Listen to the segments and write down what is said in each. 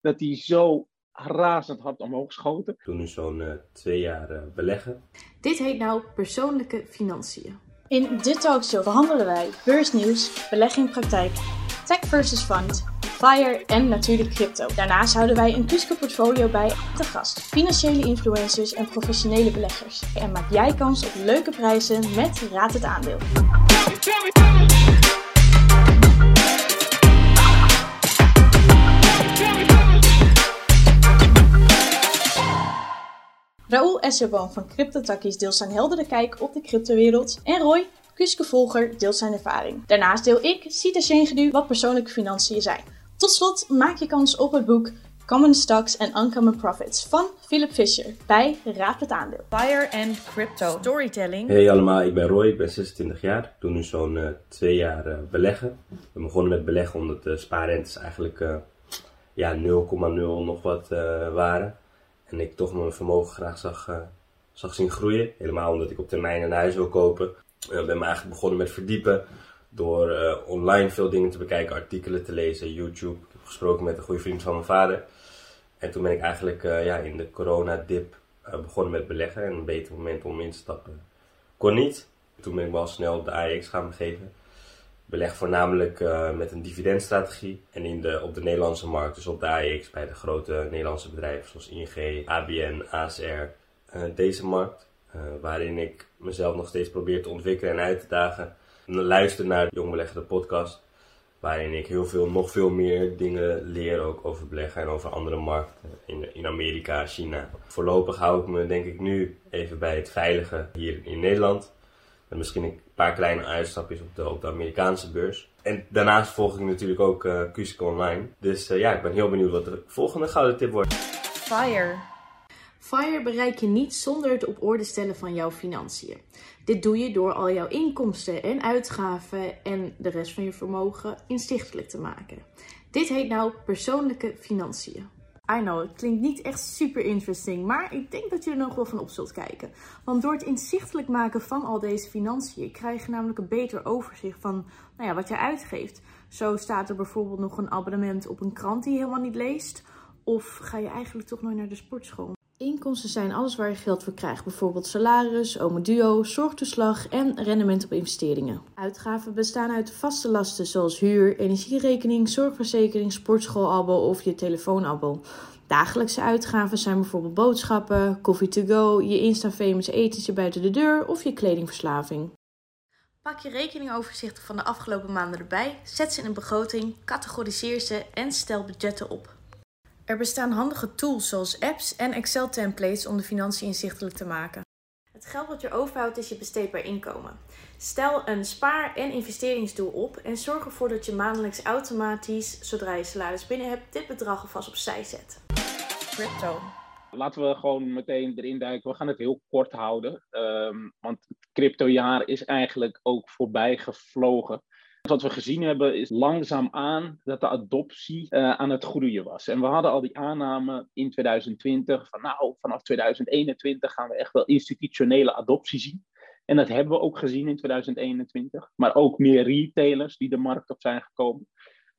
dat die zo razend hard omhoog schoten. Ik doe nu zo'n uh, twee jaar uh, beleggen. Dit heet nou persoonlijke financiën. In dit talkshow behandelen wij beursnieuws, belegging praktijk, tech versus fund, FIRE en natuurlijk crypto. Daarnaast houden wij een Kuske portfolio bij te gast. Financiële influencers en professionele beleggers. En maak jij kans op leuke prijzen met Raad het Aandeel. Raoul Esserboom van CryptoTakkies deelt zijn heldere kijk op de cryptowereld. En Roy, Kuske-volger, deelt zijn ervaring. Daarnaast deel ik, Sita Shengedu, wat persoonlijke financiën zijn. Tot slot maak je kans op het boek Common Stocks and Uncommon Profits van Philip Fisher bij Raad het Aandeel. Fire and Crypto Storytelling. Hey allemaal, ik ben Roy, ik ben 26 jaar. Ik doe nu zo'n uh, twee jaar uh, beleggen. Ik ben begonnen met beleggen omdat de spaarrentes eigenlijk uh, ja, 0,0 nog wat waren. En ik toch mijn vermogen graag zag, uh, zag zien groeien. Helemaal omdat ik op termijn een huis wil kopen. Ik uh, ben me eigenlijk begonnen met verdiepen. Door uh, online veel dingen te bekijken, artikelen te lezen, YouTube. Ik heb gesproken met een goede vriend van mijn vader. En toen ben ik eigenlijk ja, in de coronadip begonnen met beleggen. En een beter moment om in te stappen kon niet. Toen ben ik wel snel de AX gaan begeven beleg voornamelijk uh, met een dividendstrategie en in de, op de Nederlandse markt, dus op de bij de grote Nederlandse bedrijven zoals ING, ABN, ASR. Uh, deze markt, uh, waarin ik mezelf nog steeds probeer te ontwikkelen en uit te dagen. En luister naar de Jong Belegger podcast, waarin ik heel veel, nog veel meer dingen leer ook over beleggen en over andere markten in, in Amerika, China. Voorlopig hou ik me denk ik nu even bij het veilige hier in Nederland. En misschien een paar kleine uitstapjes op de, Amerikaanse beurs. En daarnaast volg ik natuurlijk ook uh, Online. Dus uh, ja, ik ben heel benieuwd wat de volgende gouden tip wordt. FIRE. FIRE bereik je niet zonder het op orde stellen van jouw financiën. Dit doe je door al jouw inkomsten en uitgaven en de rest van je vermogen inzichtelijk te maken. Dit heet nou persoonlijke financiën. I know, het klinkt niet echt super interesting, maar ik denk dat je er nog wel van op zult kijken. Want door het inzichtelijk maken van al deze financiën krijg je namelijk een beter overzicht van nou ja, wat je uitgeeft. Zo staat er bijvoorbeeld nog een abonnement op een krant die je helemaal niet leest. Of ga je eigenlijk toch nooit naar de sportschool? Inkomsten zijn alles waar je geld voor krijgt, bijvoorbeeld salaris, duo, zorgtoeslag en rendement op investeringen. Uitgaven bestaan uit vaste lasten zoals huur, energierekening, zorgverzekering, sportschoolabo of je telefoonabo. Dagelijkse uitgaven zijn bijvoorbeeld boodschappen, koffie to go, je Insta-famous etentje buiten de deur of je kledingverslaving. Pak je rekeningoverzichten van de afgelopen maanden erbij, zet ze in een begroting, categoriseer ze en stel budgetten op. Er bestaan handige tools zoals apps en Excel-templates om de financiën inzichtelijk te maken. Het geld wat je overhoudt is je besteedbaar inkomen. Stel een spaar- en investeringsdoel op en zorg ervoor dat je maandelijks automatisch, zodra je salaris binnen hebt, dit bedrag alvast opzij zet. Crypto. Laten we gewoon meteen erin duiken. We gaan het heel kort houden, um, want het cryptojaar is eigenlijk ook voorbij gevlogen. Wat we gezien hebben is langzaamaan dat de adoptie uh, aan het groeien was. En we hadden al die aanname in 2020 van nou, vanaf 2021 gaan we echt wel institutionele adoptie zien. En dat hebben we ook gezien in 2021. Maar ook meer retailers die de markt op zijn gekomen.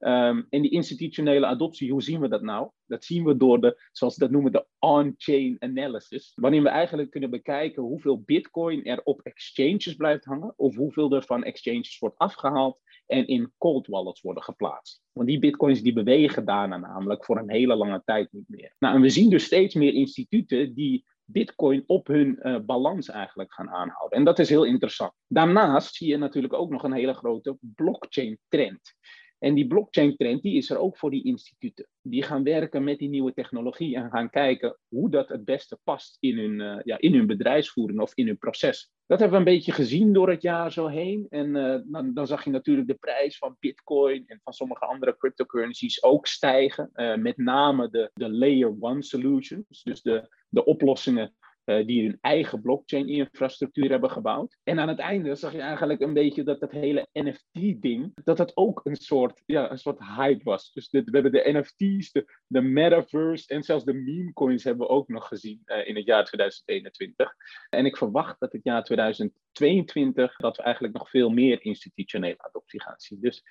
Um, en die institutionele adoptie, hoe zien we dat nou? Dat zien we door de, zoals ze dat noemen, de on-chain analysis. Waarin we eigenlijk kunnen bekijken hoeveel bitcoin er op exchanges blijft hangen. Of hoeveel er van exchanges wordt afgehaald en in cold wallets worden geplaatst. Want die bitcoins die bewegen daarna namelijk voor een hele lange tijd niet meer. Nou, en we zien dus steeds meer instituten die bitcoin op hun uh, balans eigenlijk gaan aanhouden. En dat is heel interessant. Daarnaast zie je natuurlijk ook nog een hele grote blockchain trend. En die blockchain trend die is er ook voor die instituten. Die gaan werken met die nieuwe technologie en gaan kijken hoe dat het beste past in hun, uh, ja, in hun bedrijfsvoering of in hun proces. Dat hebben we een beetje gezien door het jaar zo heen. En uh, dan, zag je natuurlijk de prijs van Bitcoin en van sommige andere cryptocurrencies ook stijgen. Uh, met name de, de Layer 1 solutions, dus de, de oplossingen uh, die hun eigen blockchain-infrastructuur hebben gebouwd. En aan het einde zag je eigenlijk een beetje dat dat hele NFT-ding, dat dat ook een soort, ja, een soort hype was. Dus dit, we hebben de NFT's, de, de metaverse en zelfs de meme coins hebben we ook nog gezien uh, in het jaar 2021. En ik verwacht dat het jaar 2022, dat we eigenlijk nog veel meer institutionele adoptie gaan zien. Dus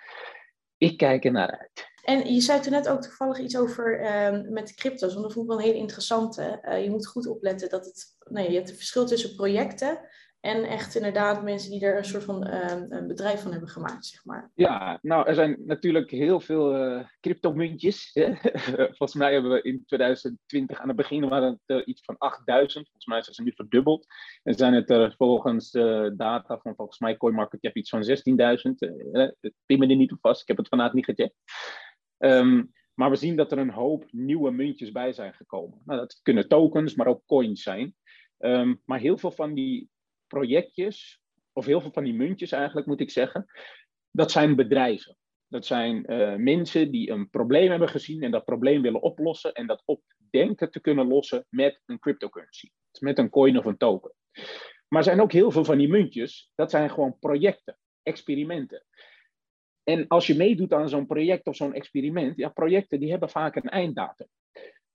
ik kijk er naar uit. En je zei toen net ook toevallig iets over uh, met de crypto's, want dat vond ik wel een hele interessante. Uh, je moet goed opletten dat het, nee, hebt een verschil tussen projecten en echt inderdaad mensen die er een soort van uh, een bedrijf van hebben gemaakt, zeg maar. Ja, nou, er zijn natuurlijk heel veel uh, cryptomuntjes. volgens mij hebben we in 2020 aan het begin waren het uh, iets van 8000. Volgens mij zijn ze nu verdubbeld. En zijn het er volgens de data van volgens mij CoinMarketCap iets van 16.000. Ik pin me er niet op vast, ik heb het vandaag niet gecheckt. Um, maar we zien dat er een hoop nieuwe muntjes bij zijn gekomen. Nou, dat kunnen tokens, maar ook coins zijn. Um, maar heel veel van die projectjes, of heel veel van die muntjes eigenlijk moet ik zeggen, dat zijn bedrijven. Dat zijn uh, mensen die een probleem hebben gezien en dat probleem willen oplossen en dat op denken te kunnen lossen met een cryptocurrency, met een coin of een token. Maar er zijn ook heel veel van die muntjes, dat zijn gewoon projecten, experimenten. En als je meedoet aan zo'n project of zo'n experiment, ja, projecten die hebben vaak een einddatum.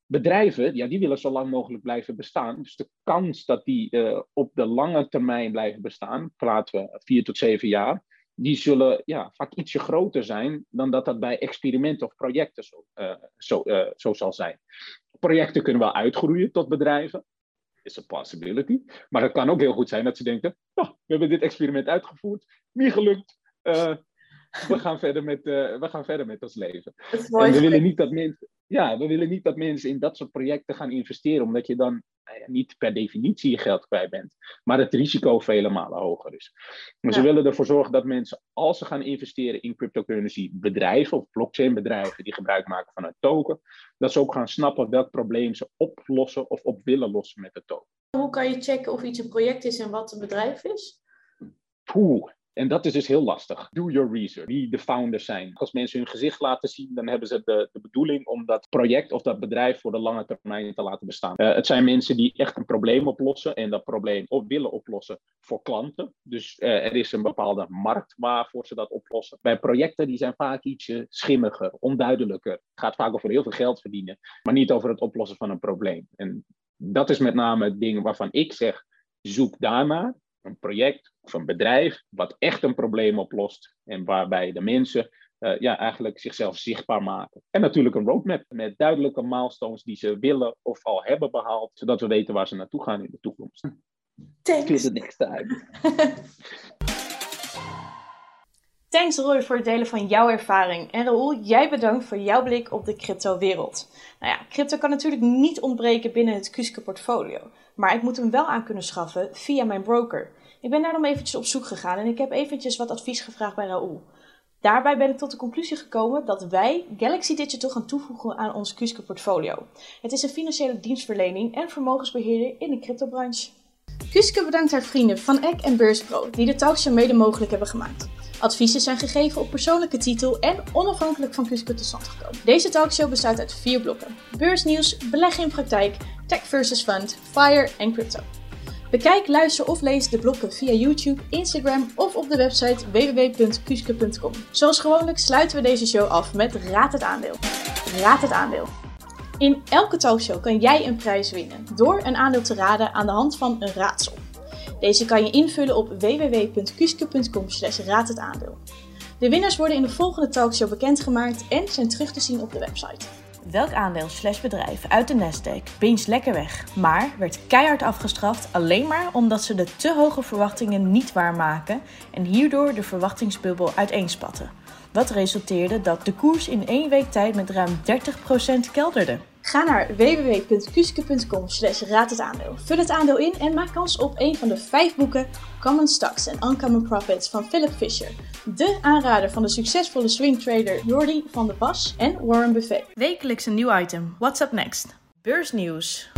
Bedrijven, ja, die willen zo lang mogelijk blijven bestaan. Dus de kans dat die uh, op de lange termijn blijven bestaan, praten we vier tot zeven jaar, die zullen ja, vaak ietsje groter zijn dan dat dat bij experimenten of projecten zo, uh, zo, uh, zo zal zijn. Projecten kunnen wel uitgroeien tot bedrijven, is een possibility. Maar het kan ook heel goed zijn dat ze denken, oh, we hebben dit experiment uitgevoerd, niet gelukt, we gaan verder met, we gaan verder met ons leven. En we willen, niet dat mensen, ja, we willen niet dat mensen in dat soort projecten gaan investeren, omdat je dan nou niet per definitie je geld kwijt bent, maar het risico vele malen hoger is. Maar ja. ze willen ervoor zorgen dat mensen, als ze gaan investeren in cryptocurrency bedrijven of blockchain bedrijven die gebruik maken van een token, dat ze ook gaan snappen welk probleem ze oplossen of op willen lossen met de token. Hoe kan je checken of iets een project is en wat een bedrijf is? Poeh, en dat is dus heel lastig. Do your research. Wie de founders zijn. Als mensen hun gezicht laten zien, dan hebben ze de, de bedoeling om dat project of dat bedrijf voor de lange termijn te laten bestaan. Uh, het zijn mensen die echt een probleem oplossen en dat probleem op willen oplossen voor klanten. Dus uh, er is een bepaalde markt waarvoor ze dat oplossen. Bij projecten die zijn vaak ietsje schimmiger, onduidelijker. Het gaat vaak over heel veel geld verdienen, maar niet over het oplossen van een probleem. En dat is met name het ding waarvan ik zeg, zoek daarnaar een project of een bedrijf wat echt een probleem oplost en waarbij de mensen uh, ja, eigenlijk zichzelf zichtbaar maken. En natuurlijk een roadmap met duidelijke milestones die ze willen of al hebben behaald, zodat we weten waar ze naartoe gaan in de toekomst. Thanks. Ik het niks uit. Thanks Roy voor het delen van jouw ervaring. En Raoul, jij bedankt voor jouw blik op de crypto-wereld. Nou ja, crypto kan natuurlijk niet ontbreken binnen het Kuske portfolio. Maar ik moet hem wel aan kunnen schaffen via mijn broker. Ik ben daarom eventjes op zoek gegaan en ik heb eventjes wat advies gevraagd bij Raoul. Daarbij ben ik tot de conclusie gekomen dat wij Galaxy Digital gaan toevoegen aan ons Kuske portfolio. Het is een financiële dienstverlening en vermogensbeheerder in de cryptobranche. Kuske bedankt haar vrienden van Eck en Beurspro die de talkshow mede mogelijk hebben gemaakt. Adviezen zijn gegeven op persoonlijke titel en onafhankelijk van Kuske tot stand gekomen. Deze talkshow bestaat uit vier blokken: beursnieuws, beleggen in praktijk, tech versus fund, fire en crypto. Bekijk, luister of lees de blokken via YouTube, Instagram of op de website www.kuske.com. Zoals gewoonlijk sluiten we deze show af met Raad het aandeel. Raad het aandeel. In elke talkshow kan jij een prijs winnen door een aandeel te raden aan de hand van een raadsel. Deze kan je invullen op www.kuske.com raad het aandeel. De winnaars worden in de volgende talkshow bekendgemaakt en zijn terug te zien op de website. Welk aandeel slash bedrijf uit de Nasdaq binge lekker weg, maar werd keihard afgestraft alleen maar omdat ze de te hoge verwachtingen niet waarmaken en hierdoor de verwachtingsbubbel uiteenspatten. Wat resulteerde dat de koers in één week tijd met ruim 30% kelderde. Ga naar www.kuske.com slash raad het aandeel. Vul het aandeel in en maak kans op een van de vijf boeken Common Stocks en Uncommon Profits van Philip Fisher. De aanrader van de succesvolle swingtrader Jordi van der Pas en Warren Buffett. Wekelijks een nieuw item. What's up next? Beursnieuws.